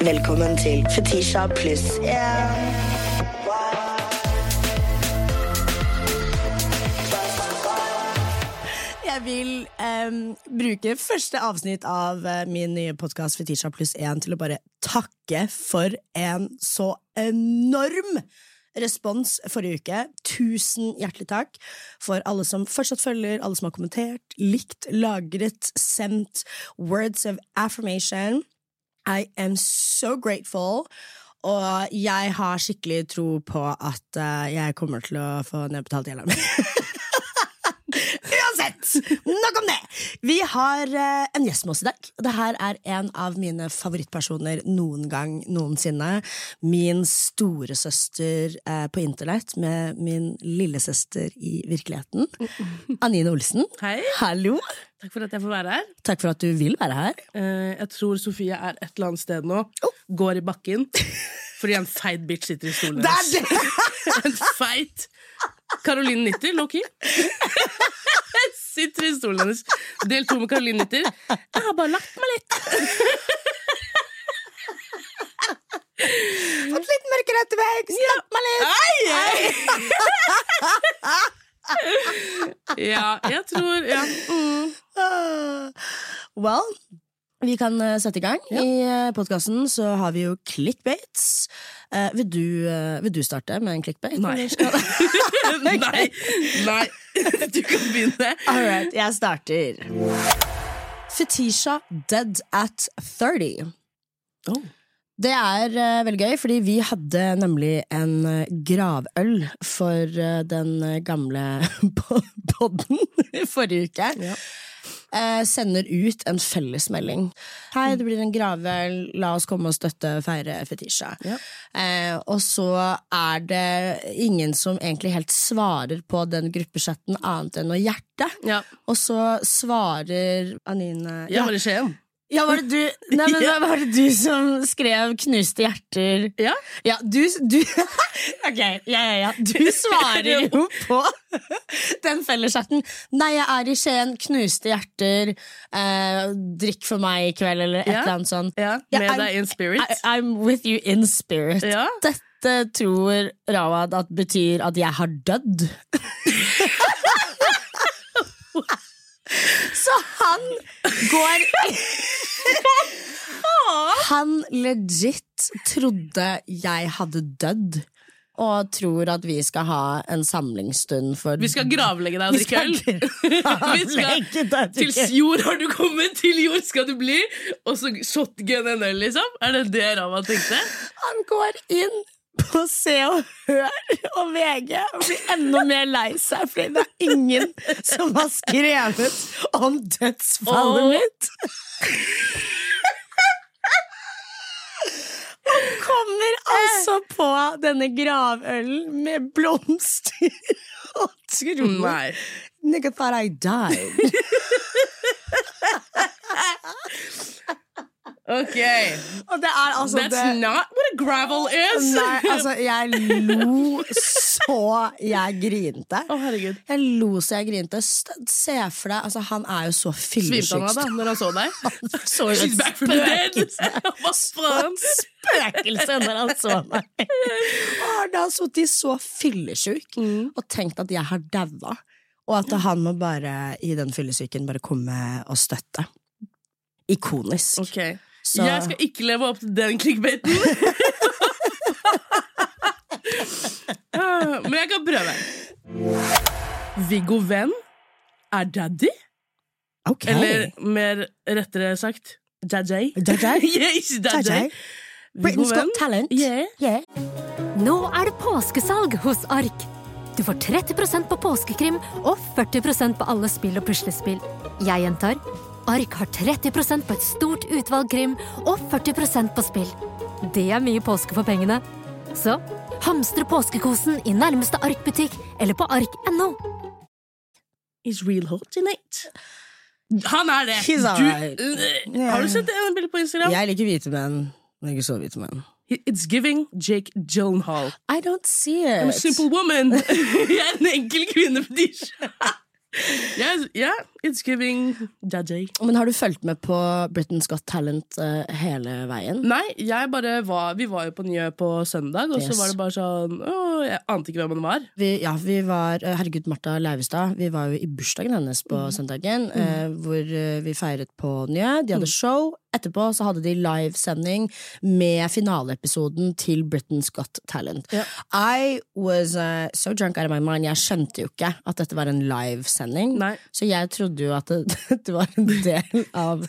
Velkommen til Fetisha pluss yeah. Jeg vil um, bruke første avsnitt av eh, min nye podkast Fetisha pluss 1 til å bare takke for en så enorm respons forrige uke. Tusen hjertelig takk for alle som fortsatt følger, alle som har kommentert, likt, lagret, sendt words of affirmation. I am so grateful. Og jeg har skikkelig tro på at eh, jeg kommer til å få nedbetalt gjelda mi. Nok om det! Vi har eh, en gjest med oss i dag. Og det her er en av mine favorittpersoner noen gang noensinne. Min storesøster eh, på internett med min lillesøster i virkeligheten. Anine Olsen. Hei. Hallo. Takk for at jeg får være her. Takk for at du vil være her. Eh, jeg tror Sofie er et eller annet sted nå. Går i bakken. Fordi en feit bitch sitter i stolen hennes. En feit Caroline Nitter, low-key. Sitter i stolen hennes. Del to med Caroline Nytter. Jeg har bare lagt meg litt. Fått litt mørkere ettervekst. Slapp meg litt. Ja, jeg tror ja. mm. Well, vi kan eh, sette i gang. I uh, podkasten så har vi jo clickbaits. Eh, vil, du, eh, vil du starte med en clickbait? Nei. Nei. Nei. Nei. Du kan begynne. All right, jeg starter. Fetisha dead at 30. Oh. Det er uh, veldig gøy, fordi vi hadde nemlig en eh, gravøl for uh, den eh, gamle podden i forrige uke. Ja. Eh, sender ut en fellesmelding. Hei, det blir en gravøl, la oss komme og støtte feire Fetisha. Ja. Eh, og så er det ingen som egentlig helt svarer på den gruppechatten annet enn å hjerte. Ja. Og så svarer Anine Ja, det skjer Skien. Ja, var det du Nei, men Ja. Var det du som skrev 'knuste hjerter'? Ja. Ja, du, du Ok, ja, ja, ja. Du svarer jo på den felleschatten. 'Nei, jeg er i Skien. Knuste hjerter. Eh, drikk for meg i kveld', eller et eller annet sånt. Ja, med deg in spirit. I, I'm with you in spirit. Ja. Dette tror Rawad at betyr at jeg har dødd. Så han går Han legit trodde jeg hadde dødd. Og tror at vi skal ha en samlingsstund for Vi skal gravlegge deg og drikke øl. Vi skal Til jord har du kommet, til jord skal du bli! Og så shotgun en øl, liksom? Er det det Rama tenkte? Han går inn på Se og Hør og VG og blir enda mer lei seg, fordi det er ingen som har skrevet om dødsfallet oh. mitt. Og kommer altså på denne gravølen med blomster og tror Nei. Nigga thought I died. Ok. Er altså That's det not what a gravel is! Nei, altså, jeg lo så jeg grinte. Å, herregud. Jeg lo så jeg grinte. Se for deg, altså, han er jo så Svimte han av da, når han så deg? Så jo She's back from the dead! Hva faen? spøkelse når han så meg. Han har sittet så fyllesyk Mm. og tenkt at jeg har daua. Og at han må bare i den fyllesyken bare komme og støtte. Ikonisk. Ok. Så- Jeg skal ikke leve opp til den clickbaiten. Men jeg kan prøve. Viggo Venn er daddy? Okay. Eller mer rettere sagt yes. Jajay. Britain's Got Talent. Yeah. Yeah. Nå er det påskesalg hos Ark. Du får 30% på påskekrim og 40% på alle spill og puslespill. Jeg gjentar Ark har 30% på et stort utvalg krim og 40% på spill. Det er mye påske for pengene. Så hamstre påskekosen i nærmeste Ark-butikk eller på ark.no. Is real hot tonight. Han er det. He's Du. Øh, Har du sett det bildet på Instagram? Jeg liker hvite menn, men ikke så hvite menn. It's giving Jake Gyllenhaal. I don't see it. I'm a simple woman. Jeg er en enkel kvinne. Fetisha. Yeah, it's giving jajay. Men har du fulgt med på Britain's Got Talent uh, hele veien? Nei, var Vi var jo på Njø på søndag, og så var det bare sånn å, Jeg ante ikke hvem han var. Vi, ja, vi var eh, Herregud, Martha Leivestad. Vi var jo i bursdagen hennes på søndagen, eh, hvor eh, vi feiret på Njø. De hadde show. Etterpå så hadde de livesending med finaleepisoden til Britain's Got Talent. Ja. I was uh, so drunk out of my mind. Jeg skjønte jo ikke at dette var en livesending. Så jeg trodde jo at det, dette var en del av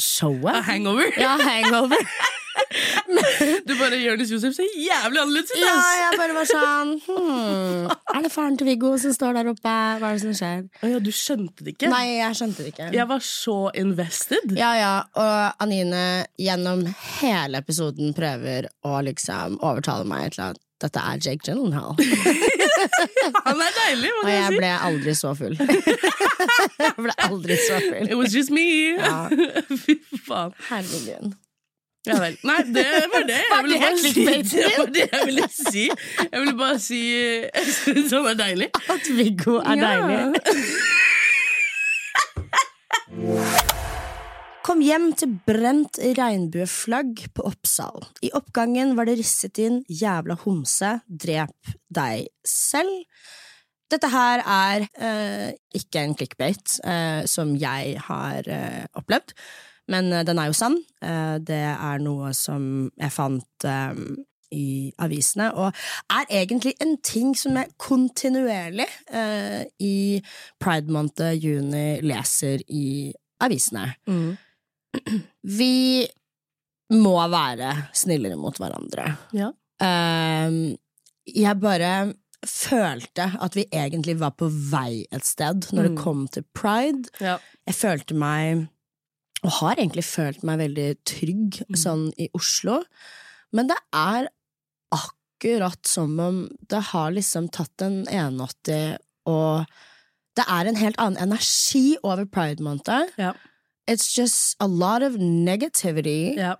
showet. A hangover. Ja, hangover. Du bare Jonis Josef ser jævlig annerledes ut! Ja, jeg bare var sånn hmm, Er det faren til Viggo som står der oppe? Hva er det som skjer? Ja, du skjønte det ikke? Nei, jeg skjønte det ikke. Jeg var så invested. Ja, ja, og Anine gjennom hele episoden prøver å liksom overtale meg til at dette er Jake Gyllenhaal. Han er deilig, Og jeg ble aldri så full. jeg ble aldri så full. It was just me. Ja. Fy faen. Herregud. Ja vel. Nei, det var det jeg ville bare si. Det var det jeg ville si. Jeg ville bare si Jeg syns han er deilig. At Viggo er Ja. deilig. Kom hjem til brent regnbueflagg på Oppsal. I oppgangen var det risset inn 'jævla homse, drep deg selv'. Dette her er eh, ikke en clickbait, eh, som jeg har eh, opplevd, men eh, den er jo sann. Eh, det er noe som jeg fant eh, i avisene, og er egentlig en ting som jeg kontinuerlig i Pride Month juni leser i avisene. Mm. Vi må være snillere mot hverandre. Ja. Jeg bare følte at vi egentlig var på vei et sted når det Mm. kom til pride. Ja. Jeg følte meg, og har egentlig følt meg veldig trygg Mm. sånn i Oslo, men det er akkurat som om det har liksom tatt en 180, og det er en helt annen energi over pride måned. Ja. It's just a lot of negativity. Ja.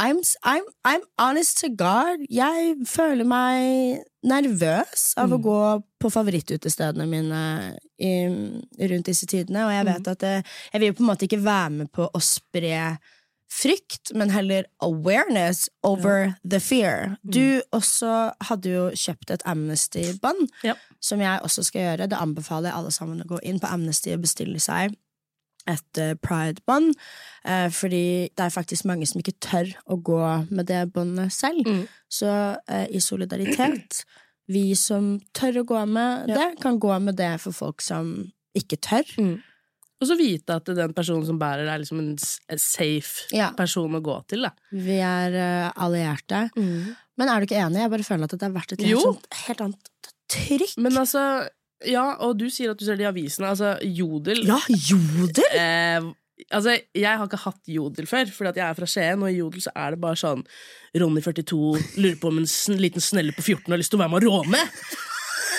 I'm, I'm, I'm honest to God. Jeg føler meg nervøs av å Mm. gå på favorittutestedene mine i, rundt disse tidene, og jeg vet at det, jeg vil på en måte ikke være med på å spre frykt, men heller awareness over the fear. Du også hadde jo kjøpt et Amnesty-bånd, Ja. som jeg også skal gjøre. Det anbefaler jeg alle sammen å gå inn på Amnesty og bestille seg et eh, pride-bånd, eh, fordi det er faktisk mange som ikke tør å gå med det båndet selv. Mm. Så eh, i solidaritet, vi som tør å gå med Ja. det, kan gå med det for folk som ikke tør. Og så vite at den personen som bærer, er liksom en safe Ja. person å gå til. Da. Vi er uh, allierte. Men er du ikke enig? Jeg bare føler at det har vært et helt, sånt, helt annet trykk. Men altså, ja, og du sier at du ser det i avisene. Altså, Jodel ja, jodel! eh, Altså, Jeg har ikke hatt Jodel før, fordi jeg er fra Skien, og i Jodel så er det bare sånn Ronny 42 lurer på om en sn liten snelle på 14 har lyst til å være med og råne.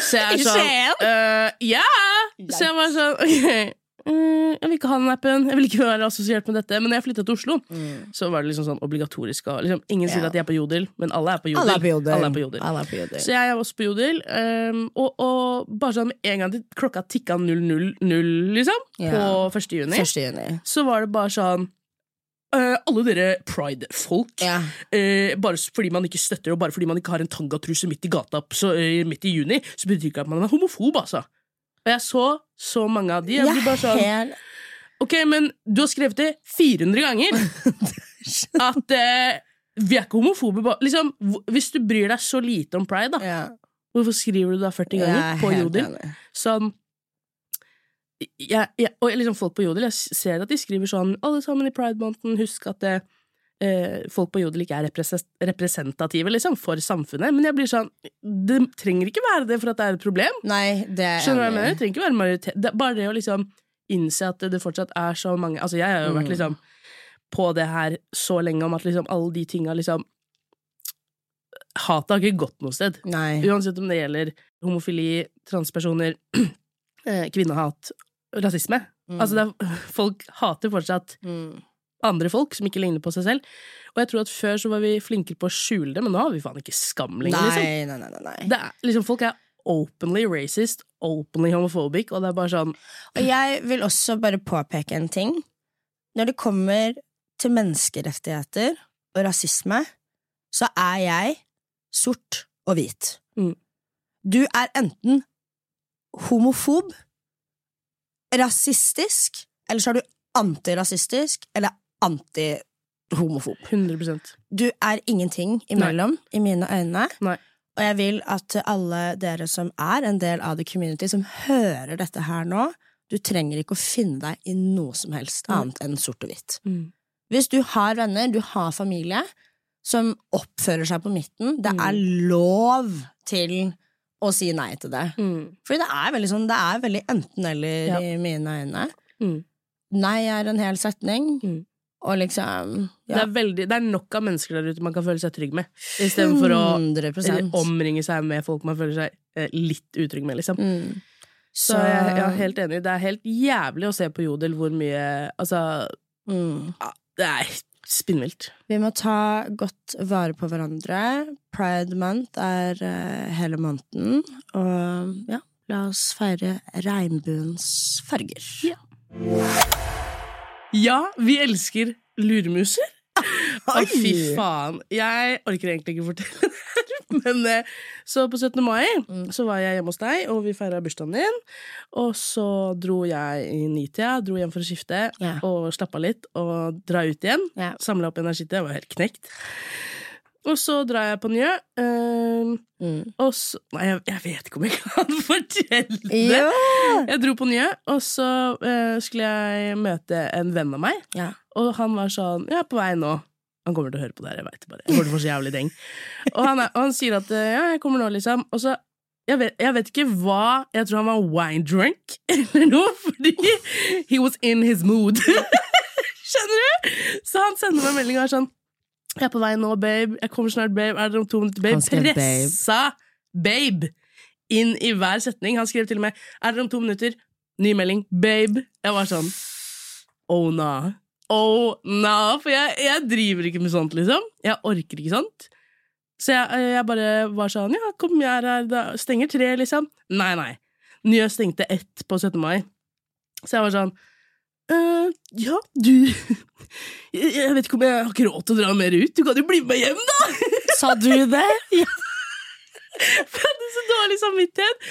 Så jeg er sånn eh, Ja! Så jeg var sånn ok, mm, Jeg vil ikke ha den appen, jeg vil ikke være assosiert med dette. Men når jeg flytta til Oslo, så var det liksom sånn obligatorisk. Liksom, ingen sier Ja. at de er på Jodel, men alle er på Jodel. Alle er på jodel. Alle er på Jodel. Er på jodel. Så jeg er også på Jodel. Um, og, og bare sånn med en gang klokka tikka 000, liksom, Ja. på 1. juni, 1. juni. så var det bare sånn Uh, alle dere pride-folk, Yeah. Uh, bare fordi man ikke støtter, og bare fordi man ikke har en tangatruse midt i gata så, uh, midt i juni, så betyr ikke at man er homofob, altså. Og jeg så så mange av de. Jeg Jeg blir bare sånn Ok, men du har skrevet det 400 ganger at eh, vi er ikke homofobe. Liksom, hvis du bryr deg så lite om pride, da, ja. hvorfor skriver du da 40 ganger ja, på Jodel? Sånn jeg, jeg, Og liksom folk på Jodel, jeg ser at de skriver sånn Alle sammen i pride-måneden, husk at det, eh, folk på Jodel ikke er representative liksom, for samfunnet. Men jeg blir sånn Det trenger ikke være det for at det er et problem. Nei, det er Skjønner du hva jeg mener? Det trenger ikke være majoritet. Det bare det å liksom innse at det fortsatt er så mange Altså, jeg har jo vært Mm. liksom på det her så lenge om at liksom alle de tinga liksom Hatet har ikke gått noe sted. Nei. Uansett om det gjelder homofili, transpersoner, eh, kvinnehat, rasisme. Mm. Altså, er, folk hater fortsatt Mm. Andre folk som ikke ligner på seg selv. Og jeg tror at før så var vi flinkere på å skjule det, men nå har vi faen ikke skam lenger, liksom. Nei, nei, nei, nei. Det er, liksom folk er openly racist, openly homophobic, og det er bare sånn Og jeg vil også bare påpeke en ting. Når det kommer til menneskerettigheter og rasisme, så er jeg sort og hvit. Mm. Du er enten homofob, rasistisk, eller så er du antirasistisk eller antihomofob. 100% Du er ingenting imellom, i mine øyne. Nei. Og jeg vil at alle dere som er en del av the community, som hører dette her nå, du trenger ikke å finne deg i noe som helst annet enn sort og hvitt. Mm. Hvis du har venner, du har familie, som oppfører seg på midten, det Mm. er lov til å si nei til det. Mm. Fordi det er veldig sånn, det er veldig enten-eller Ja. i mine øyne. Mm. Nei er en hel setning, Mm. Og liksom Det, er veldig, det er nok av mennesker der ute man kan føle seg trygg med, istedenfor å 100 omringe seg med folk man føler seg eh, litt utrygg med, liksom. Mm. Så jeg, jeg er helt enig. Det er helt jævlig å se på Jodel hvor mye Altså, mm. ja, det er spinnvilt. Vi må ta godt vare på hverandre. Pride month er uh, hele måneden, og ja, la oss feire regnbuens farger. Ja. Ja, vi elsker luremuser. Å, fy faen. Jeg orker egentlig ikke fortelle det her, men eh, så på 17. mai så var jeg hjemme hos deg, og vi feira bursdagen din. Og så dro jeg i nitida, dro hjem for å skifte yeah. og slappe av litt, og dra ut igjen. Yeah. Samla opp energi til, jeg var helt knekt. Og så drar jeg på Njø. Uh, Mm. og så Nei, jeg, jeg vet ikke om jeg kan fortelle det. Ja! Jeg dro på Njø, og så uh, skulle jeg møte en venn av meg. Ja. Og han var sånn Jeg er på vei nå. Han kommer til å høre på det her, jeg veit det bare. Jeg kommer til å få så jævlig deng. Og han, og han sier at ja, jeg kommer nå, liksom. Og så jeg vet, jeg vet ikke hva Jeg tror han var wine drunk eller noe, fordi he was in his mood. Skjønner du? Så han sender meg melding og er sånn Jeg er på vei nå, babe. Jeg kommer snart, babe. Er dere om to minutter, babe? Skrev. Pressa babe inn i hver setning. Han skrev til og med Er dere om to minutter? Ny melding. Babe. Jeg var sånn Oh na. Oh na. For jeg, jeg driver ikke med sånt, liksom. Jeg orker ikke sånt. Så jeg, jeg bare var sånn Ja, kom, jeg er her. Da stenger tre, liksom. Nei, nei. Nye stengte ett på 17. mai. Så jeg var sånn «Øh, ja, du jeg, vet ikke om jeg har ikke råd til å dra mer ut. Du kan jo bli med meg hjem, da! Sa du det? Jeg hadde så dårlig samvittighet.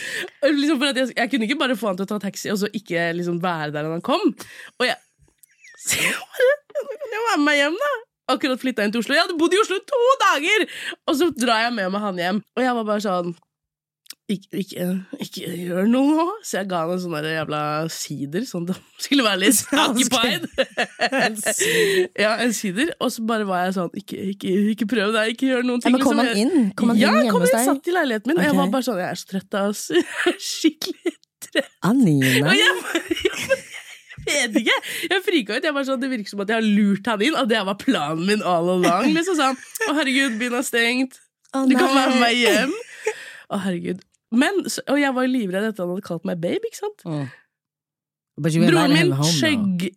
Liksom for at jeg, jeg kunne ikke bare få han til å ta taxi og så ikke liksom være der han kom. Og jeg Så jeg bare «Nå kan jeg være med meg hjem, da. Akkurat flytta inn til Oslo. Jeg hadde bodd i Oslo to dager! Og så drar jeg med meg han hjem. Og jeg var bare sånn ikke, ikke, ikke gjør noe nå. Så jeg ga henne en sånn jævla sider, sånn det skulle være litt occupied. En sider. ja, en sider. Og så bare var jeg sånn Ikke, ikke, prøv deg, ikke gjør noen Ja, ting. men kom liksom. han inn? Kom han ja, inn hjemme kom hos inn, satt i leiligheten min. Og jeg var bare sånn Jeg er så trøtt, av er skikkelig trøtt. Anine? Og jeg, vet ikke. Jeg frika ut. Jeg var sånn, Det virker som at jeg har lurt han inn, og det var planen min all along. Liksom sånn Å, herregud, byen er stengt. Du kan være med meg hjem. Å, herregud. Men, Og jeg var livredd etter at han hadde kalt meg babe, ikke sant? Mm. Broren min chugg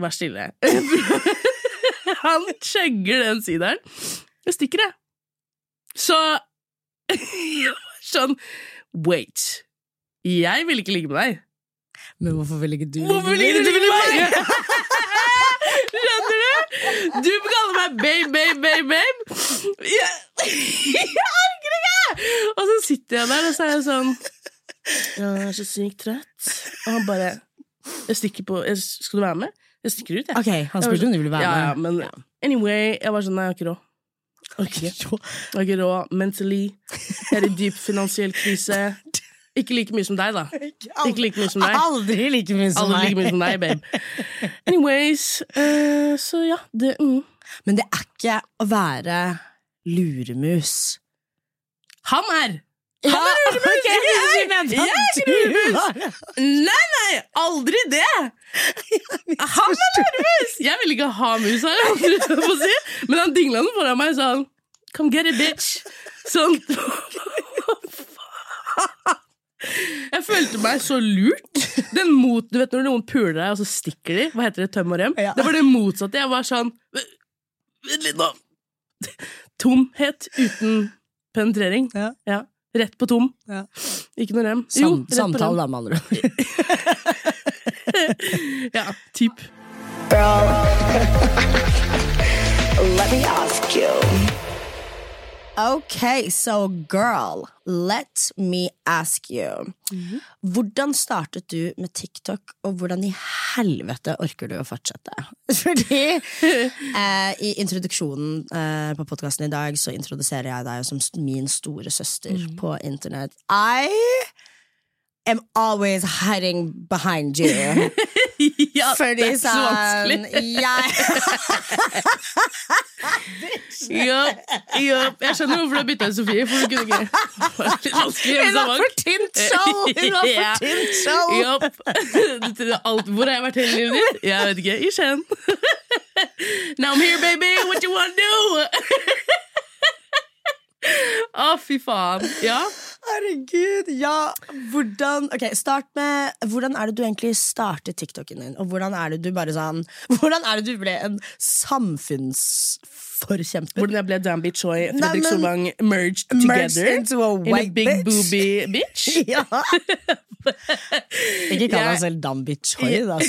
Vær stille. Han skjegger den sideren. Jeg stikker, jeg. Så jeg var sånn Wait. Jeg vil ikke ligge med deg. Men hvorfor vil ikke du Hvorfor vil ikke du ligge med meg? Skjønner du? Du kaller meg babe, babe, babe, babe. Jeg, jeg orker ikke! Og så sitter jeg der, og så er jeg sånn Jeg er så sykt trøtt. Og han bare Jeg stikker på jeg, Skal du være med? Jeg stikker ut, jeg. Ok, han spurte om du ville være ja, ja, men ja. anyway, jeg var sånn Nei, jeg har ikke råd. Jeg har ikke råd mentally. Jeg er i dyp finansiell krise. Ikke like mye som deg, da. Ikke like mye som deg. Aldri like mye som Aldri like mye som deg, babe. Anyways, uh, så ja, det mm. Men det er ikke å være luremus. Han er! Han er luremus! Okay. jeg! er Nei, nei, aldri det! Han er luremus! Jeg vil ikke ha mus her, si. men han dingla den foran meg sånn Come get it, bitch! Sånn Jeg følte meg så lurt. Den mot, du vet Når noen puler deg, og så stikker de? Hva heter det? Tøm og rem? Ja. Det var det motsatte. Jeg var sånn Vent litt nå. Tomhet uten penetrering. Ja. Rett på tom. Ja. Ikke noe rem. Sam, Jo, rett samtale, da, med andre ord. Ja, typ. Girl, let me ask you. Ok, so girl, let me ask you. Hvordan startet du med TikTok, og hvordan i helvete orker du å fortsette? Fordi eh, i introduksjonen eh, på podkasten i dag så introduserer jeg deg som min store søster på internett. I am always hiding behind you. ja, Fordi det er så sånn vanskelig. jeg ja, ja, Jeg skjønner hvorfor du har bytta ut Sofie, for hun kunne ikke Hun var for tynt skjold! Hun var for tynt skjold! Hvor har jeg vært hele livet ditt? Jeg vet ikke. I Skien. Now I'm here, baby! What you wanna do? Å, fy faen. Ja. Herregud, ja. Hvordan Ok, start med Hvordan er det du egentlig startet TikToken din? Og hvordan er det du bare sånn Hvordan er det du ble en samfunnsforkjemper? Hvordan jeg ble Danby Choi, Nei, Fredrik men- Solvang merged Merged together into a in a big bitch. booby bitch. Ja. Ikke kall Jeg- deg selv Dambi Choi, da.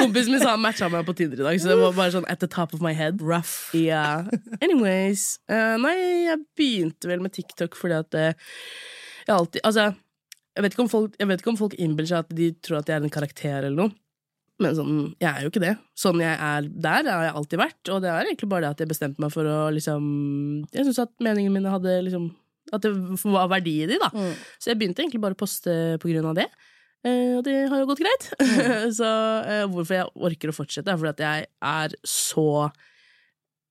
Kompisen min sa han matcha meg på Tinder i dag, så det var bare sånn at the top of my head. Rough. Yeah. Anyways. Uh, nei, jeg begynte vel med TikTok fordi at uh, jeg alltid Altså, jeg vet, ikke om folk, jeg vet ikke om folk innbiller seg at de tror at jeg er en karakter eller noe. Men sånn, jeg er jo ikke det. Sånn jeg er der, har jeg alltid vært. Og det er egentlig bare det at jeg bestemte meg for å liksom Jeg syns at meningene mine hadde liksom At det var verdi i de, da. Mm. Så jeg begynte egentlig bare å poste på grunn av det. Eh, og det har jo gått greit. så eh, hvorfor jeg orker å fortsette, er fordi at jeg er så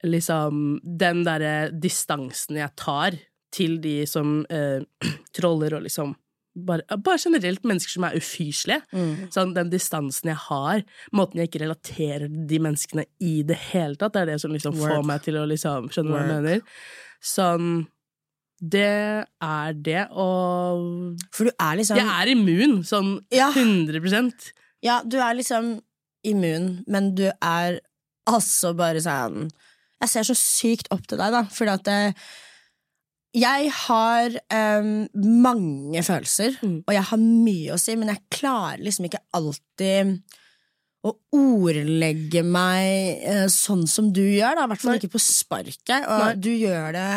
Liksom Den derre distansen jeg tar til de som eh, troller og liksom bare, bare generelt mennesker som er ufyselige. Mm. Sånn, den distansen jeg har, måten jeg ikke relaterer de menneskene i det hele tatt, det er det som liksom får meg til å liksom skjønne hva jeg mener? Sånn Det er det, og For du er liksom jeg er immun, sånn Ja. 100% Ja, du er liksom immun, men du er altså bare sånn Jeg ser så sykt opp til deg, da, fordi at det, jeg har um, mange følelser, Mm. og jeg har mye å si, men jeg klarer liksom ikke alltid å ordlegge meg uh, sånn som du gjør, da. I hvert fall ikke på sparket. Og Nei. du gjør det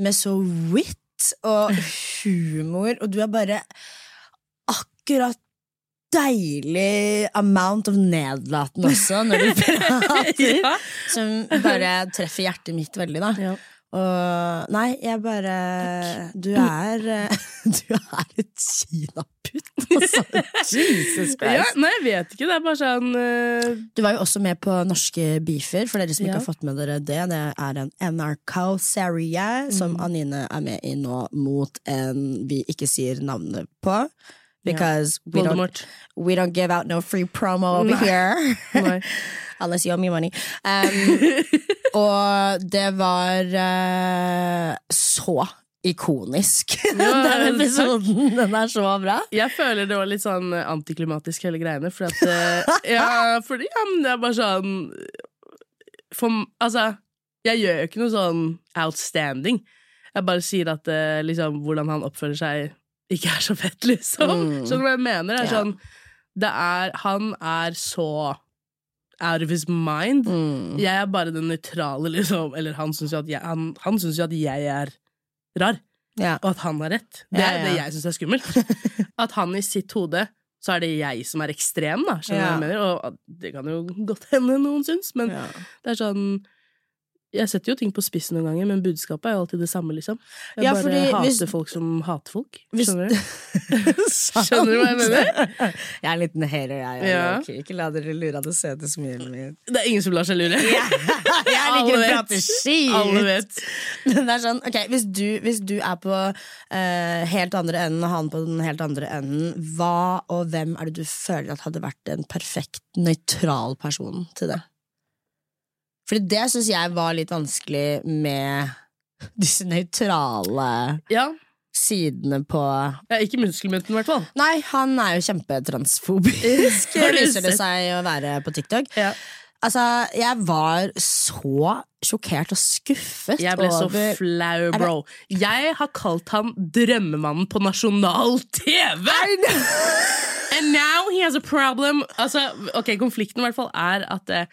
med så wit og humor, og du er bare akkurat deilig amount of nedlatende også, når du prater. ja. Som bare treffer hjertet mitt veldig, da. Ja. Og nei, jeg bare Du er eh, Du er et kinaputt, altså. Jesus ja, Christ. Nei, jeg vet ikke. Det er bare sånn uh... Du var jo også med på Norske beefer, for dere som ikke Ja. har fått med dere det. Det er en NRK-serie som Mm. Anine er med i nå, mot en vi ikke sier navnet på. Because we, don't, we don't give out no free promo over Nei. here. Nei. Unless you owe me money. Um, og det var uh, så ikonisk, Ja, den episoden. Den er så bra. Jeg føler det var litt sånn eh, antiklimatisk hele greiene, for at eh, Ja, fordi ja, men det er bare sånn For Altså, jeg gjør jo ikke noe sånn outstanding. Jeg bare sier at liksom, hvordan han oppfører seg, ikke er så fett, liksom. Mm. Skjønner du hva jeg mener? Det er Ja. sånn Det er Han er så out of his mind. Mm. Jeg er bare den nøytrale, liksom. Eller han syns jo han, han synes jo at jeg er rar. Ja. Og at han har rett. Det er Ja, det jeg syns er skummelt. At han i sitt hode så er det jeg som er ekstrem, da. Skjønner du hva jeg mener? Og det kan jo godt hende noen syns, men det er sånn Jeg setter jo ting på spissen noen ganger, men budskapet er jo alltid det samme, liksom. Jeg Ja, bare fordi hater hvis- folk som hater folk. Skjønner du? Skjønner du hva jeg mener? Jeg er en liten hater, jeg. Ja. Okay, Ikke la dere lure av det søte smilet mitt. Det er ingen som lar seg lure. Jeg liker å prate skit! Alle vet. Men det er sånn, ok, hvis du, hvis du er på uh, helt andre enden, og han på den helt andre enden, hva og hvem er det du føler at hadde vært en perfekt nøytral person til det? Fordi det syns jeg var litt vanskelig med disse nøytrale Ja. sidene på ja ikke muskelmynten, i hvert fall. Nei, han er jo kjempetransfobisk, viser det seg å være på TikTok. Ja. Altså, jeg var så sjokkert og skuffet Jeg ble så flau, bro. Jeg har kalt han drømmemannen på nasjonal TV! And now he has a problem. Altså, ok, Konflikten i hvert fall er at eh,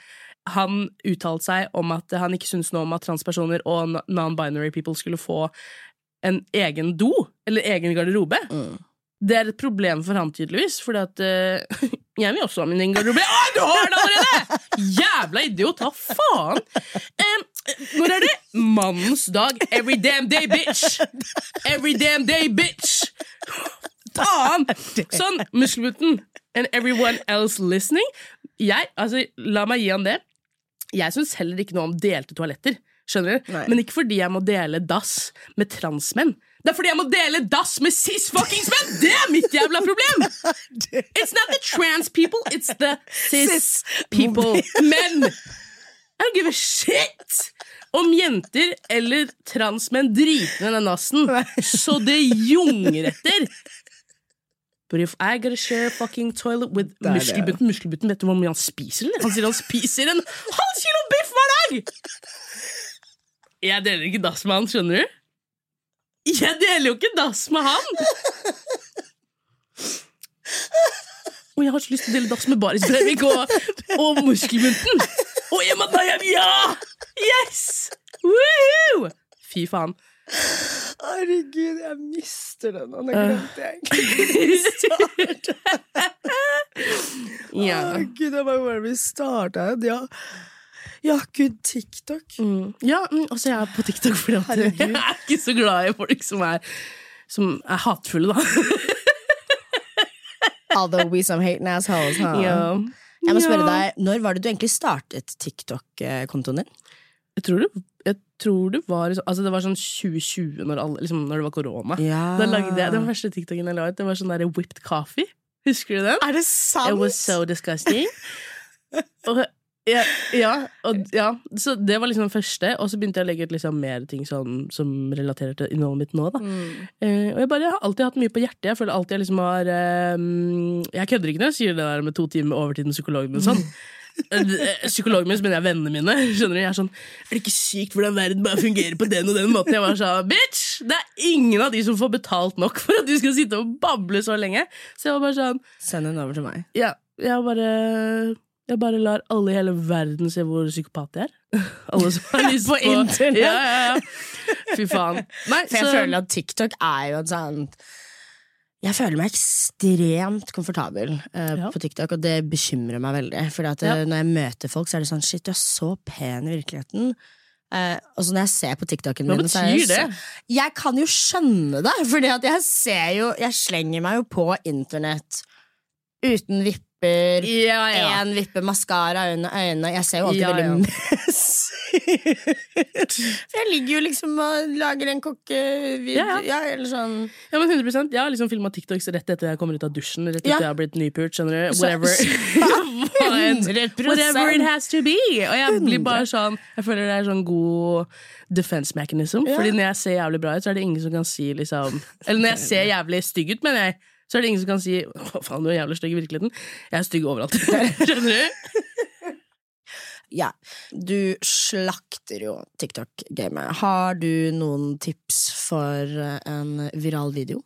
han uttalte seg om at han ikke syntes noe om at transpersoner og non-binary people skulle få en egen do, eller egen garderobe. Det er et problem for han, tydeligvis, fordi at eh, Jeg vil også ha min egen garderobe. Å, du har den allerede! Jævla idiot! Hva faen? Um, når er det mannens dag? Every damn day, bitch! Every damn day, bitch! Faen! Sånn, muskelbutten and everyone else listening. Jeg, altså, la meg gi han det. Jeg syns heller ikke noe om delte toaletter. Skjønner du? Nei. Men ikke fordi jeg må dele dass med transmenn. Det er fordi jeg må dele dass med cis-fuckings-menn! Det er mitt jævla problem! It's not the trans people, it's the cis people. Men I don't give a shit om jenter eller transmenn driter i den nassen så det junger etter. But if I gotta share a fucking toilet with muskelbutten Muskelbutten, vet du hvor mye han spiser? eller? Han sier han spiser en halv kilo biff hver dag! Jeg deler ikke dass med han, skjønner du? Jeg deler jo ikke dass med han! Og jeg har så lyst til å dele dass med Baris Breivik og, og muskelbunten! Og Emma Dayab, ja! Yes! Woohoo! Fy faen. Herregud, jeg mister den, og det glemte jeg. Ja. Å, Gud, jeg bare hvor vi starta Ja. ja, gud, TikTok. Mm. ja, mm, altså jeg er på TikTok fordi at Herregud. jeg er ikke så glad i folk som er, som er hatefulle, da. Although we some hating assholes, huh? Ja. Jeg må spørre deg, Når var det du egentlig startet TikTok-kontoen din? Jeg tror det, jeg tror det var Altså det var sånn 2020, når, alle, liksom, når det var korona. Ja. Da lagde jeg, Den første TikToken jeg la ut, det var sånn der whipped coffee. Husker du den? Er det sant? It was so disgusting. og, ja, ja, og, ja, så det var liksom den første, og så begynte jeg å legge ut liksom mer ting sånn, som relaterer til innholdet mitt nå. Da. Eh, og jeg, bare, jeg har alltid hatt mye på hjertet. Jeg føler alltid jeg liksom har eh, Jeg kødder ikke når jeg sier det der med to timer overtid med psykologen Men Sånn. Eh, Psykologen min, mener jeg vennene mine. Skjønner du? Jeg er sånn Er det ikke sykt hvordan verden bare fungerer på den og den måten? Jeg bare sa, bitch! Det er ingen av de som får betalt nok for at du skal sitte og bable så lenge. Så jeg var bare sånn Send den over til meg. ja, jeg bare Jeg bare lar alle i hele verden se hvor psykopat jeg er. Alle som har lyst På på, internett. Ja, ja, ja. Fy faen. Nei, For jeg så føler at TikTok er jo et sånt Jeg føler meg ekstremt komfortabel uh, Ja. på TikTok, og det bekymrer meg veldig. For eh, Ja. når jeg møter folk, så er det sånn Shit, du er så pen i virkeligheten. Uh, og så når jeg ser på TikToken Hva min så er jeg betyr det? Jeg kan jo skjønne det, at jeg ser jo Jeg slenger meg jo på internett uten vipper. Ja, ja. En vippe maskara under øynene. Jeg ser jo alltid Ja, ja. veldig. For jeg ligger jo liksom og lager en kokkevideo, Ja, ja, eller sånn Ja, men 100 Jeg har liksom filma TikToks rett etter jeg kommer ut av dusjen. Rett etter Ja. jeg har blitt nypult. Skjønner du? Whatever. Whatever it has to be. Og jeg blir bare sånn Jeg føler det er sånn god defense mechanism. Ja. Fordi når jeg ser jævlig bra ut, så er det ingen som kan si liksom Eller når jeg ser jævlig stygg ut, mener jeg. Så er det ingen som kan si Hva faen, du er jævlig stygg i virkeligheten. Jeg er stygg overalt. Skjønner du? Ja. Du slakter jo TikTok-gamet. Har du noen tips for eh, en viral video?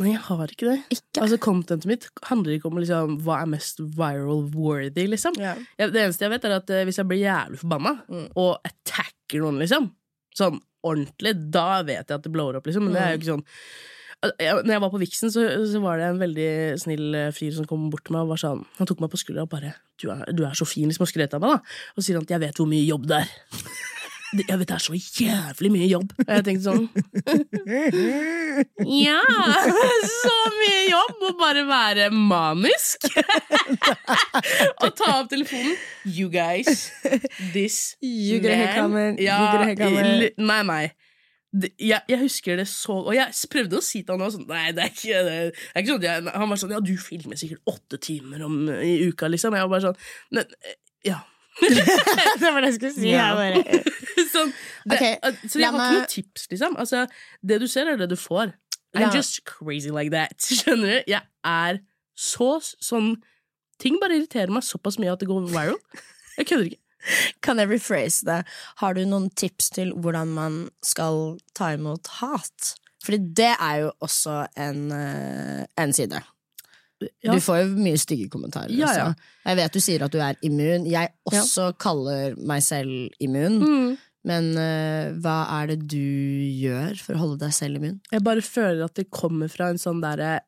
Nei, jeg har ikke det. Ikke? Altså, Contentet mitt handler ikke om liksom, hva er mest viral worthy, liksom. Ja. Jeg, det eneste jeg vet, er at eh, hvis jeg blir jævlig forbanna Mm. og attacker noen, liksom, sånn ordentlig, da vet jeg at det blower opp, liksom. Men det er jo ikke sånn Når jeg var på Vixen, så, så var det en veldig snill eh, fyr som kom bort til meg og var sånn Han tok meg på skuldra og bare du er, 'Du er så fin', liksom, og skrøt av meg, da. Og sier han at 'jeg vet hvor mye jobb det er'. Jeg vet det er så jævlig mye jobb. Og jeg tenkte sånn Ja! Så mye jobb å bare være manisk! og ta opp telefonen. You guys, this You man- Ja, Nei, nei. Det- Jeg, jeg husker det så Og jeg prøvde å si til han også, sånn, Nei, det er ikke, det er ikke sånn jeg, Han var sånn Ja, du filmer sikkert åtte timer om, i uka, liksom. Jeg var bare sånn «Nei, Ja. det var det jeg skulle si. Ja. Jeg bare, sånn, det, okay, så jeg har ikke noe tips, liksom. Altså, det du ser, er det du får. I'm just crazy like that. Skjønner du? Jeg er så sånn Ting bare irriterer meg såpass mye at det går viral. Jeg kødder ikke. Kan jeg rephrase det? Har du noen tips til hvordan man skal ta imot hat? Fordi det er jo også en, eh, en side. Ja. Du får jo mye stygge kommentarer. Ja, ja. Jeg vet du sier at du er immun. Jeg også kaller meg selv immun. Mm. Men uh, hva er det du gjør for å holde deg selv immun? Jeg bare føler at det kommer fra en sånn derre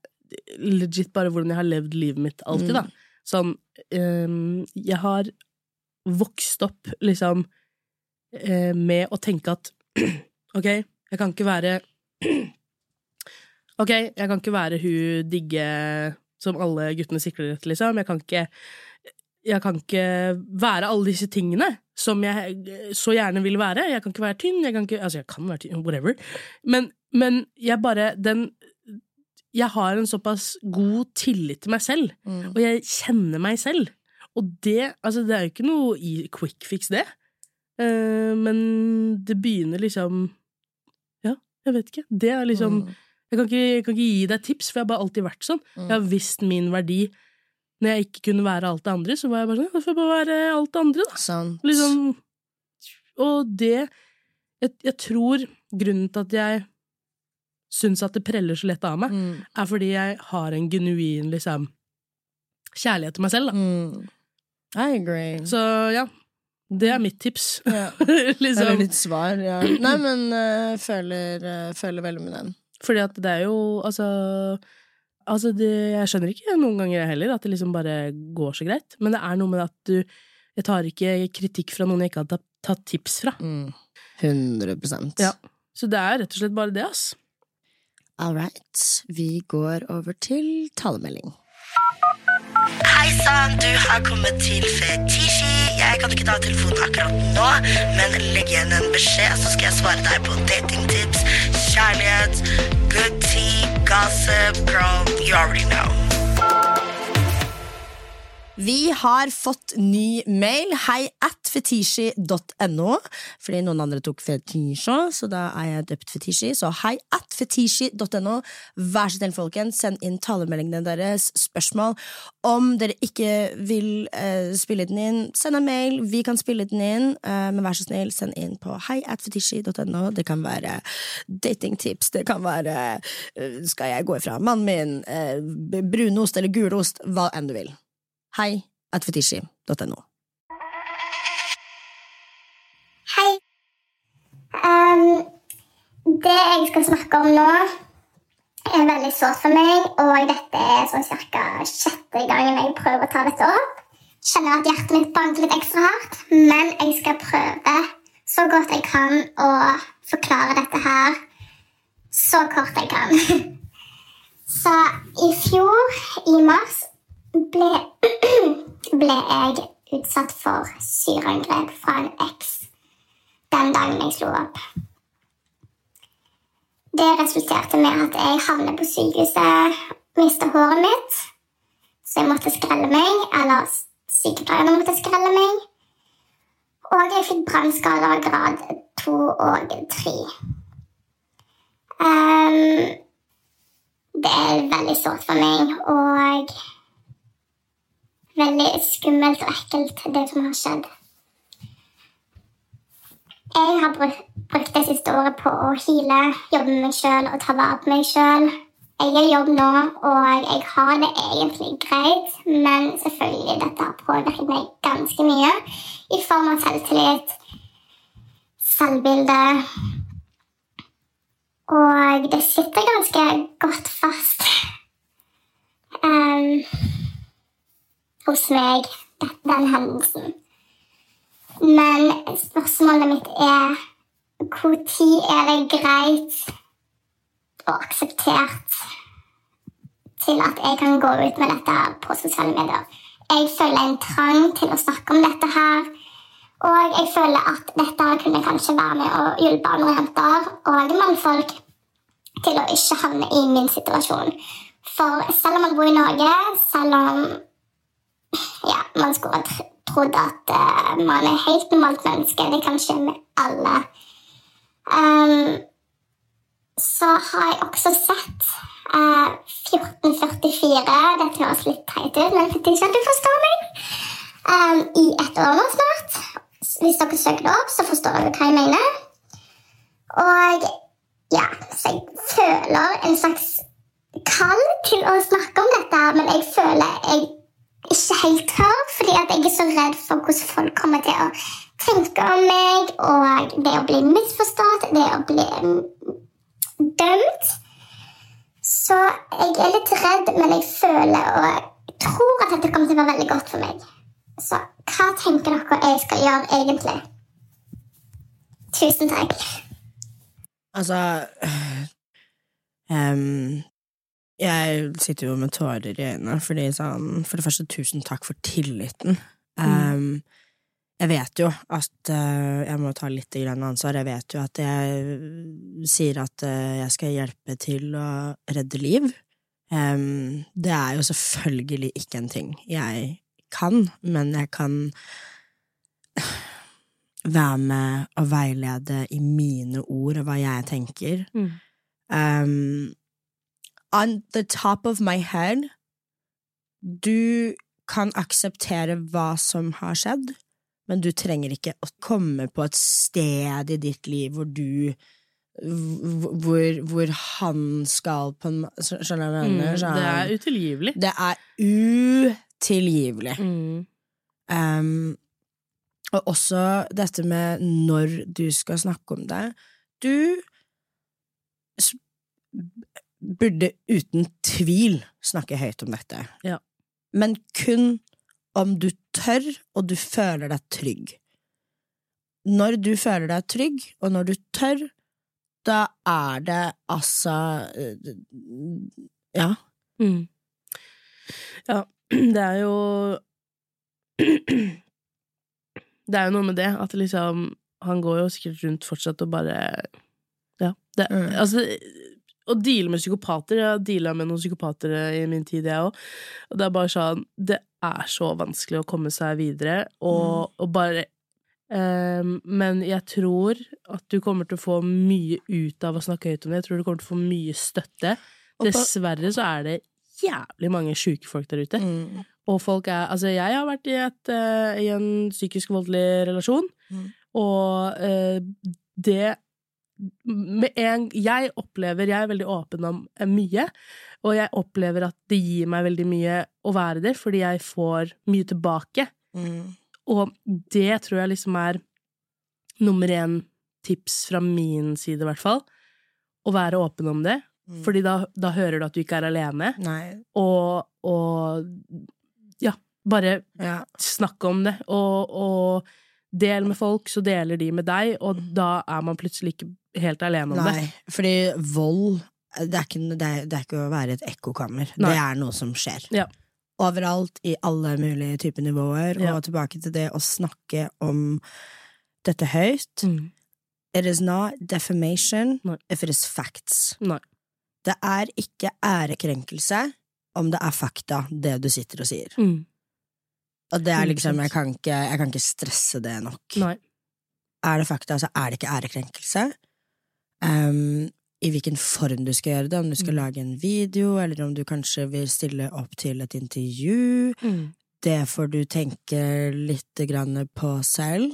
Legit bare hvordan jeg har levd livet mitt alltid, da. Sånn um, Jeg har vokst opp liksom eh, med å tenke at Ok, jeg kan ikke være Ok, jeg kan ikke være hun digge som alle guttene sikler etter, liksom. Jeg kan ikke jeg kan ikke være alle disse tingene som jeg så gjerne vil være. Jeg kan ikke være tynn, jeg kan ikke Altså, jeg kan være tynn, whatever. Men, men jeg bare Den Jeg har en såpass god tillit til meg selv, Mm. og jeg kjenner meg selv. Og det Altså, det er jo ikke noe i quick fix, det. Uh, men det begynner liksom Ja, jeg vet ikke. Det er liksom Mm. jeg kan, ikke, jeg kan ikke gi deg tips, for jeg har bare alltid vært sånn. Jeg har visst min verdi. Når jeg ikke kunne være alt det andre, så var jeg bare sånn, da får jeg bare være alt det andre, da. Sant. Liksom, og det jeg, jeg tror grunnen til at jeg syns at det preller så lett av meg, Mm. er fordi jeg har en genuin liksom kjærlighet til meg selv, da. Mm. I agree. Så ja, det er mitt tips. Ja. Det er litt svar, ja. Nei, men uh, føler, uh, føler veldig med den. Fordi at det er jo Altså, altså det, jeg skjønner ikke noen ganger heller at det liksom bare går så greit, men det er noe med at du Jeg tar ikke kritikk fra noen jeg ikke har tatt tips fra. Mm. 100% Ja. Så det er rett og slett bare det, ass. All right. Vi går over til talemelding. Hei sann, du har kommet til Fetisji. Jeg kan ikke ta telefonen akkurat nå, men legg igjen en beskjed, så skal jeg svare deg på datingtips, kjærlighet, good tea, gossip, girl, you already know. Vi har fått ny mail. Hei at fetisji.no. Fordi noen andre tok fetisja, så da er jeg døpt fetisji. Så hei at fetisji.no. Vær så snill, folkens, send inn talemeldingene deres. Spørsmål. Om dere ikke vil eh, spille den inn, send en mail. Vi kan spille den inn. eh, men vær så snill, send inn på hei at fetisji.no. Det kan være datingtips, det kan være eh, skal jeg gå ifra mannen min, brunost eller gulost, hva enn du vil. Hei at fetisji.no. Hei. Um, det jeg skal snakke om nå, er veldig sårt for meg, og dette er sånn cirka sjette gangen jeg prøver å ta dette opp. Kjenner at hjertet mitt banker litt ekstra hardt, men jeg skal prøve så godt jeg kan å forklare dette her så kort jeg kan. Så i fjor, i mars, ble, ble jeg utsatt for syreangrep fra en eks den dagen jeg slo opp. Det resulterte med at jeg havnet på sykehuset, mistet håret mitt, så jeg måtte skrelle meg, eller sykepleierne måtte skrelle meg, og jeg fikk brannskader grad 2 og 3. Um, det er veldig sårt for meg, og veldig skummelt og ekkelt, det som har skjedd. Jeg har brukt, det siste året på å heale, jobbe med meg sjøl og ta vare på meg sjøl. Jeg er i jobb nå, og jeg har det egentlig greit, men selvfølgelig dette har påvirket meg ganske mye i form av selvtillit, selvbilde Og det sitter ganske godt fast ehm, hos meg, den hendelsen. Men spørsmålet mitt er tid er det greit og akseptert til at jeg kan gå ut med dette på sosiale medier? Jeg føler en trang til å snakke om dette her. Og jeg føler at dette kunne kanskje være med å hjelpe andre jenter og mannfolk til å ikke havne i min situasjon. For selv om man bor i Norge, selv om ja, man skulle ha tr- trodd at uh, man er helt normalt menneske. Det kan skje med alle. Um, så har jeg også sett uh, 1444. Dette høres litt teit ut, men jeg ikke at du forstår meg. um, i et år nå snart. Hvis dere søker det opp, så forstår dere hva jeg mener. Og ja, så jeg føler en slags kall til å snakke om dette, men jeg føler jeg ikke helt tør, fordi at jeg er så redd for hvordan folk kommer til å tenke om meg, og det å bli misforstått, det å bli mm, dømt. Så jeg er litt redd, men jeg føler og tror at dette kommer til å være veldig godt for meg. Så hva tenker dere jeg skal gjøre egentlig? Tusen takk. Altså ehm, Jeg sitter jo med tårer i øynene, fordi sånn For det første, tusen takk for tilliten. Ehm, jeg vet jo at uh, Jeg må ta litt grann ansvar. Jeg vet jo at jeg sier at uh, jeg skal hjelpe til å redde liv. Um, det er jo selvfølgelig ikke en ting jeg kan, men jeg kan være med og veilede i mine ord og hva jeg tenker. Mm. Um, on the top of my head Du kan akseptere hva som har skjedd, men du trenger ikke å komme på et sted i ditt liv hvor du hvor, hvor han skal på en Skjønner du hva jeg Mm. Det er utilgivelig. det er utilgivelig. Mm. Um, og også dette med når du skal snakke om det. Du burde uten tvil snakke høyt om dette. Ja. Men kun om du tør, og du føler deg trygg. Når du føler deg trygg, og når du tør, da er det altså eh, Ja. Mm. Ja, det er jo Det er jo noe med det, at liksom Han går jo sikkert rundt fortsatt og bare Ja. Det, Mm. Altså å deale med psykopater Jeg har deala med noen psykopater i min tid, jeg òg. Og det er bare sånn Det er så vanskelig å komme seg videre, og, og bare um, Men jeg tror at du kommer til å få mye ut av å snakke høyt om det. Jeg tror du kommer til å få mye støtte. Dessverre så er det jævlig mange sjuke folk der ute. Mm. Og folk er Altså, jeg har vært i, et, uh, i en psykisk voldelig relasjon, Mm. og uh, det en Jeg opplever Jeg er veldig åpen om eh, mye, og jeg opplever at det gir meg veldig mye å være der, fordi jeg får mye tilbake. Mm. Og det tror jeg liksom er nummer én tips fra min side, i hvert fall. Å være åpen om det. Mm. Fordi da, da hører du at du ikke er alene. Og, og ja, bare Ja. snakke om det. Og, og del med folk, så deler de med deg, og da er man plutselig ikke helt alene om det. Nei, fordi vold det er, ikke, det, er, det er ikke å være et ekkokammer. Nei. Det er noe som skjer. Ja. Overalt, i alle mulige typer nivåer. Ja. Og tilbake til det å snakke om dette høyt. Mm. It is not defamation Nei. if it is facts. Nei. Det er ikke ærekrenkelse om det er fakta, det du sitter og sier. Mm. Og det er liksom, jeg kan ikke, jeg kan ikke stresse det nok. Nei. Er det fakta, så er det ikke ærekrenkelse. Um, I hvilken form du skal gjøre det, om du skal Mm. lage en video, eller om du kanskje vil stille opp til et intervju. Mm. Det får du tenke litt grann på selv.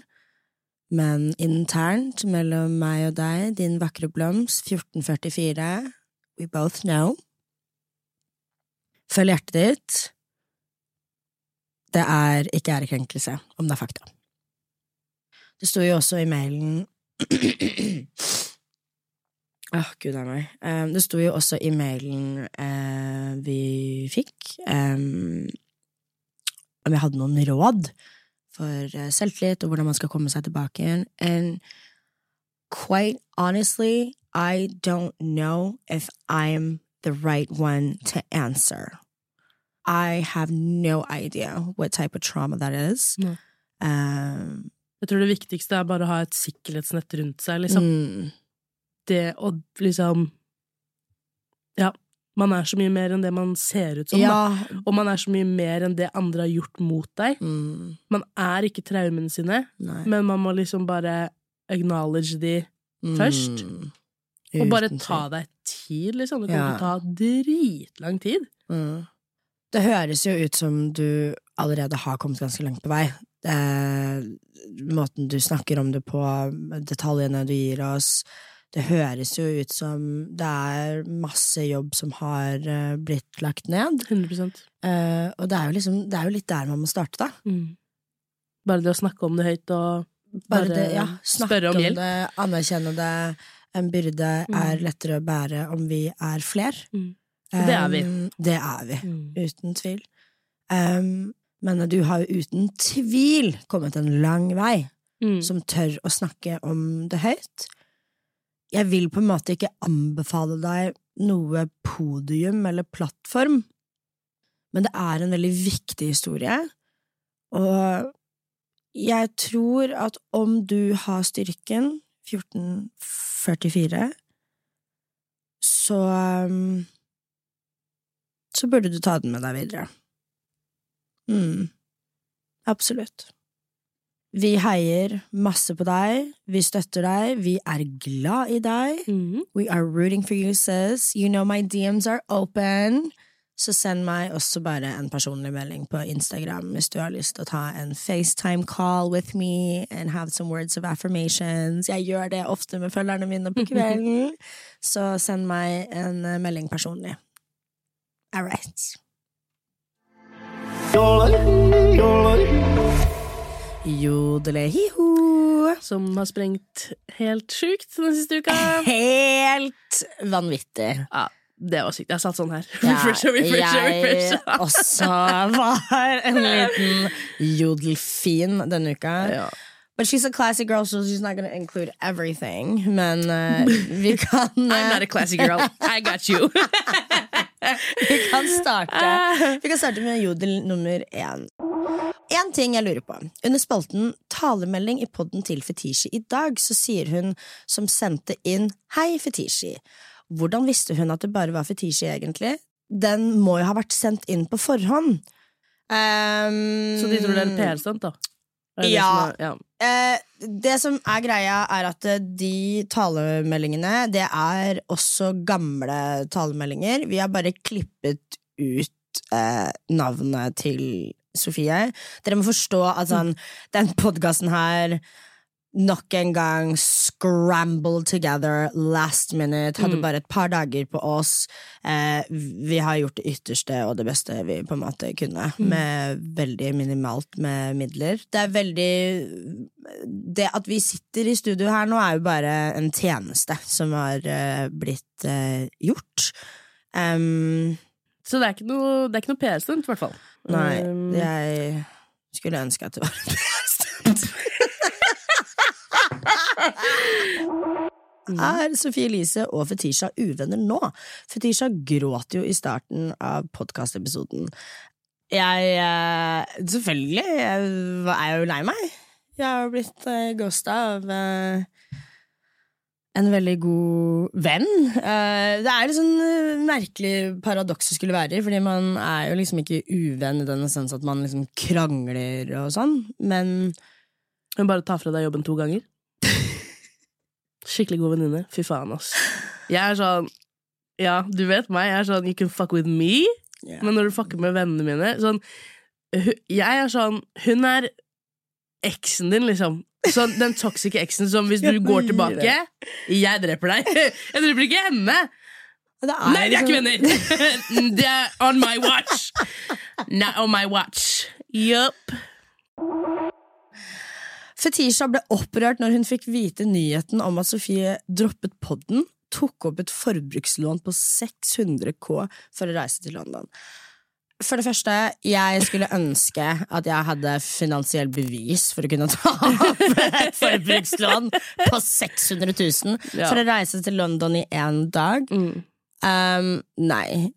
Men internt mellom meg og deg, din vakre blomst, 1444, we both know. Følg hjertet ditt. Det er ikke ærekrenkelse, om det er fakta. Det sto jo også i mailen Åh, gud a meg. Um, det sto jo også i mailen uh, vi fikk, um, om jeg hadde noen råd for uh, selvtillit og hvordan man skal komme seg tilbake igjen. And quite honestly, I don't know if I'm the right one to answer. I have no idea what type of trauma that is. Um, Jeg tror det viktigste er bare å ha et sikkerhetsnett rundt seg, liksom. mm, Det å liksom Ja, man er så mye mer enn det man ser ut som, da. Og man er så mye mer enn det andre har gjort mot deg. Mm, Man er ikke traumene sine, nei. men man må liksom bare acknowledge de, først. Mm, og bare ta deg tid, liksom. Det kan Ja. ta dritlang tid. Mm. Det høres jo ut som du allerede har kommet ganske langt på vei. Eh, måten du snakker om det på, detaljene du gir oss. Det høres jo ut som det er masse jobb som har eh, blitt lagt ned. 100 Eh, og det er, liksom, det er jo litt der man må starte, da. mm. Bare det å snakke om det høyt og Bare, bare, det, ja, spørre om hjelp. det, anerkjenne det. En byrde Mm. er lettere å bære om vi er fler. Mm. Det er vi. Um, det er vi. Mm. Uten tvil. Um, men du har jo uten tvil kommet en lang vei, Mm. som tør å snakke om det høyt. Jeg vil på en måte ikke anbefale deg noe podium eller plattform, men det er en veldig viktig historie, og jeg tror at om du har styrken 1444, så um, så burde du ta den med deg videre. Mm. Absolutt. Vi heier masse på deg, vi støtter deg, vi er glad i deg. Mm. We are rooting for you, sis. You know my DMs are open. Så send meg også bare en personlig melding på Instagram hvis du har lyst til å ta en FaceTime call with me and have some words of affirmations. Jeg gjør det ofte med følgerne mine på kvelden, så send meg en melding personlig. All right. Jodelehiho. Som har sprengt helt sjukt den siste uka. Helt vanvittig. Ja, det var sykt. Jeg satt sånn her. Ja, Refresher, refresher, jeg også var en liten jodelfin denne uka. Ja. But she's a classy girl, so she's not gonna include everything. Men uh, vi kan I'm eh, not a classy girl. I got you. Vi kan starte Vi kan starte med jodel nummer én. En ting jeg lurer på. Under spalten Talemelding i podden til Fetisji i dag, så sier hun som sendte inn Hei, Fetisji. Hvordan visste hun at det bare var Fetisji, egentlig? Den må jo ha vært sendt inn på forhånd. Um, Så de tror det er et PR-stunt, da? Det det Ja. som er- ja. Eh, det som er greia, er at eh, de talemeldingene, det er også gamle talemeldinger. Vi har bare klippet ut eh, navnet til Sofie. Dere må forstå at sånn, den podkasten her nok en gang scrambled together last minute. Hadde Mm. bare et par dager på oss. Eh, vi har gjort det ytterste og det beste vi på en måte kunne, med veldig minimalt med midler. Det er veldig Det at vi sitter i studio her nå, er jo bare en tjeneste som har eh, blitt eh, gjort. Um, Så det er ikke noe, det er ikke noe PR-stunt, i hvert fall. nei, Um, jeg skulle ønske at det var en stund. Er Sofie Elise og Fetisha uvenner nå? Fetisha gråt jo i starten av podkastepisoden. Jeg eh, Selvfølgelig jeg er jo lei meg. Jeg har blitt uh, ghosta av eh, en veldig god venn. Eh, det er et sånn eh, merkelig paradoks det skulle være fordi man er jo liksom ikke uvenn i den essens at man liksom krangler og sånn, men Hun bare tar fra deg jobben to ganger. Skikkelig god venninne. Fy faen, ass. Jeg er sånn Ja, du vet meg. Jeg er sånn You can fuck with me. Yeah. Men når du fucker med vennene mine sånn, Jeg er sånn Hun er eksen din, liksom. Sånn, den toxice eksen som hvis du går tilbake Jeg dreper deg. Jeg dreper ikke henne! det Nei, de er ikke liksom- venner! Det er on my watch! Not on my watch. Yup. Fetisha ble opprørt når hun fikk vite nyheten om at Sofie droppet podden, tok opp et forbrukslån på 600 K for å reise til London. For det første, jeg skulle ønske at jeg hadde finansiell bevis for å kunne ta opp et forbrukslån på 600 000 for å reise til London i én dag. Mm. Um, nei.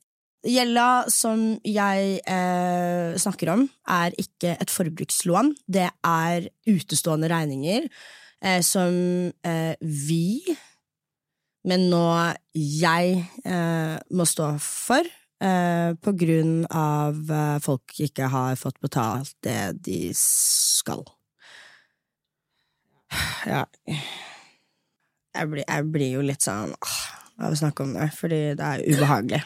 Gjelda som jeg eh, snakker om, er ikke et forbrukslån. Det er utestående regninger eh, som eh, vi, men nå jeg, eh, må stå for. Eh, på grunn av eh, folk ikke har fått betalt det de skal. Ja Jeg blir, jeg blir jo litt sånn åh, av å snakke om det, fordi det er ubehagelig.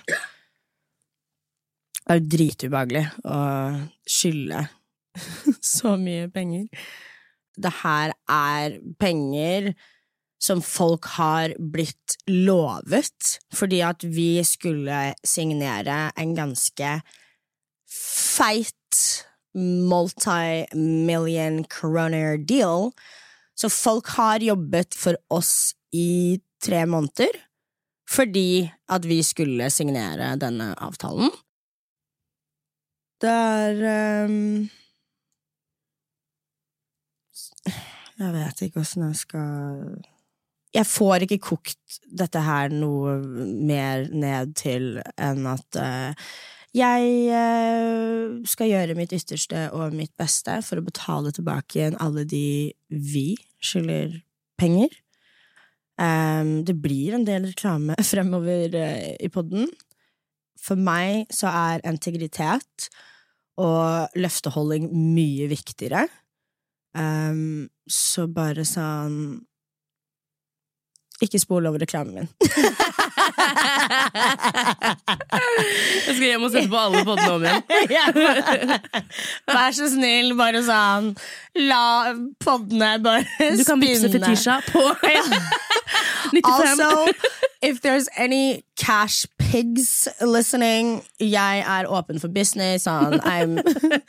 Det er jo dritubehagelig å skylde så mye penger. Det her er penger som folk har blitt lovet fordi at vi skulle signere en ganske feit multi-million kroner deal. Så folk har jobbet for oss i tre måneder fordi at vi skulle signere denne avtalen. Det er um, Jeg vet ikke åssen jeg skal Jeg får ikke kokt dette her noe mer ned til enn at uh, jeg eh, skal gjøre mitt ytterste og mitt beste for å betale tilbake igjen alle de vi skylder penger. Ehm, det blir en del reklame fremover eh, i podden. For meg så er integritet og løfteholding mye viktigere. Um, så bare sånn Ikke spol over reklamen min. Jeg skal hjem og sette på alle poddene om igjen. Vær så snill, bare sånn La poddene bare Du kan vippse spinne. Fetisha på 95. Also, if there's any cash pigs listening, jeg er åpen for business. Sånn, I'm,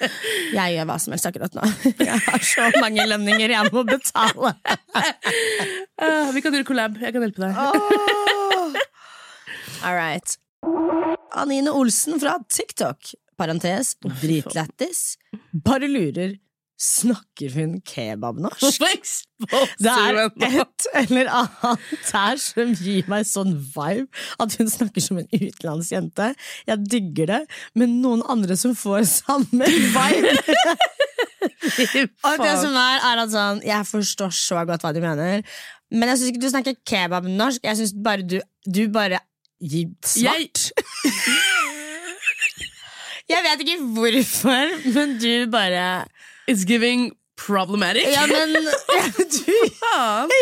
jeg gjør hva som helst akkurat nå. Jeg har så mange lønninger jeg må betale. Uh, vi kan gjøre collab. Jeg kan hjelpe deg. Oh. All right. Anine Olsen fra TikTok, parentes, dritlættis, bare lurer, snakker hun kebabnorsk? Det er et eller annet her som gir meg sånn vibe at hun snakker som en utenlandsjente. Jeg digger det, men noen andre som får samme vibe. Og det som er, er at sånn, Jeg forstår så godt hva du mener, men jeg syns ikke du snakker kebabnorsk. Jeg syns bare du, du bare gir svart. Jeg vet ikke hvorfor, men du bare It's giving problematic. Ja, men ja, du,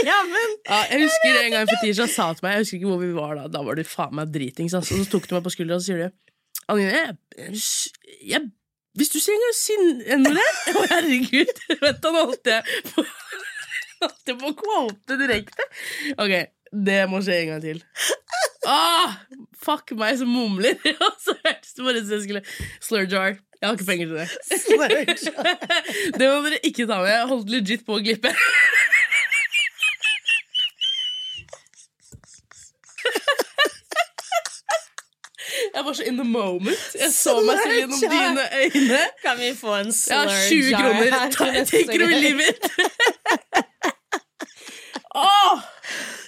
ja, men Ja, jeg husker en gang Fetisha sa til meg Jeg husker ikke hvor vi var da. Da var du faen meg dritings. Altså. Og så tok du meg på skuldra og så sier du Anine, jeg, jeg, hvis du en gang si n-ordet Å, herregud! Vent, da, nå holdt jeg på Holdt jeg på å quote direkte. Ok, det må skje en gang til. Ah, fuck meg som mumler. Og så hørtes det bare ut som jeg skulle Slur jar. Jeg har ikke penger til det. det må dere ikke ta med. Jeg holdt legit på å glippe. Jeg var så in the moment. Jeg så meg selv gjennom dine øyne. Kan vi få en Jeg slur har 20 jar kroner. her Ta, til neste take it or leave it. dør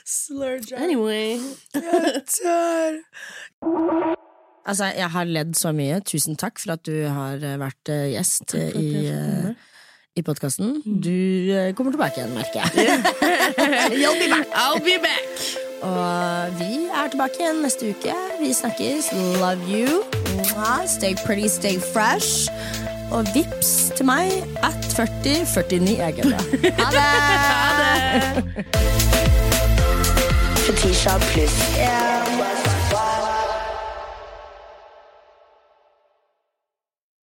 Slur jar. Anyway. Altså, jeg har ledd så mye. Tusen takk for at du har eh, vært eh, gjest eh, i, i podkasten. Du eh, kommer tilbake igjen, merker jeg. You'll be back. I'll be back. Og vi er tilbake igjen neste uke. Vi snakkes. Love you. Stay pretty, stay fresh. Og vips til meg at 4049 er gøy. Ha det! Fetisha pluss. Yeah.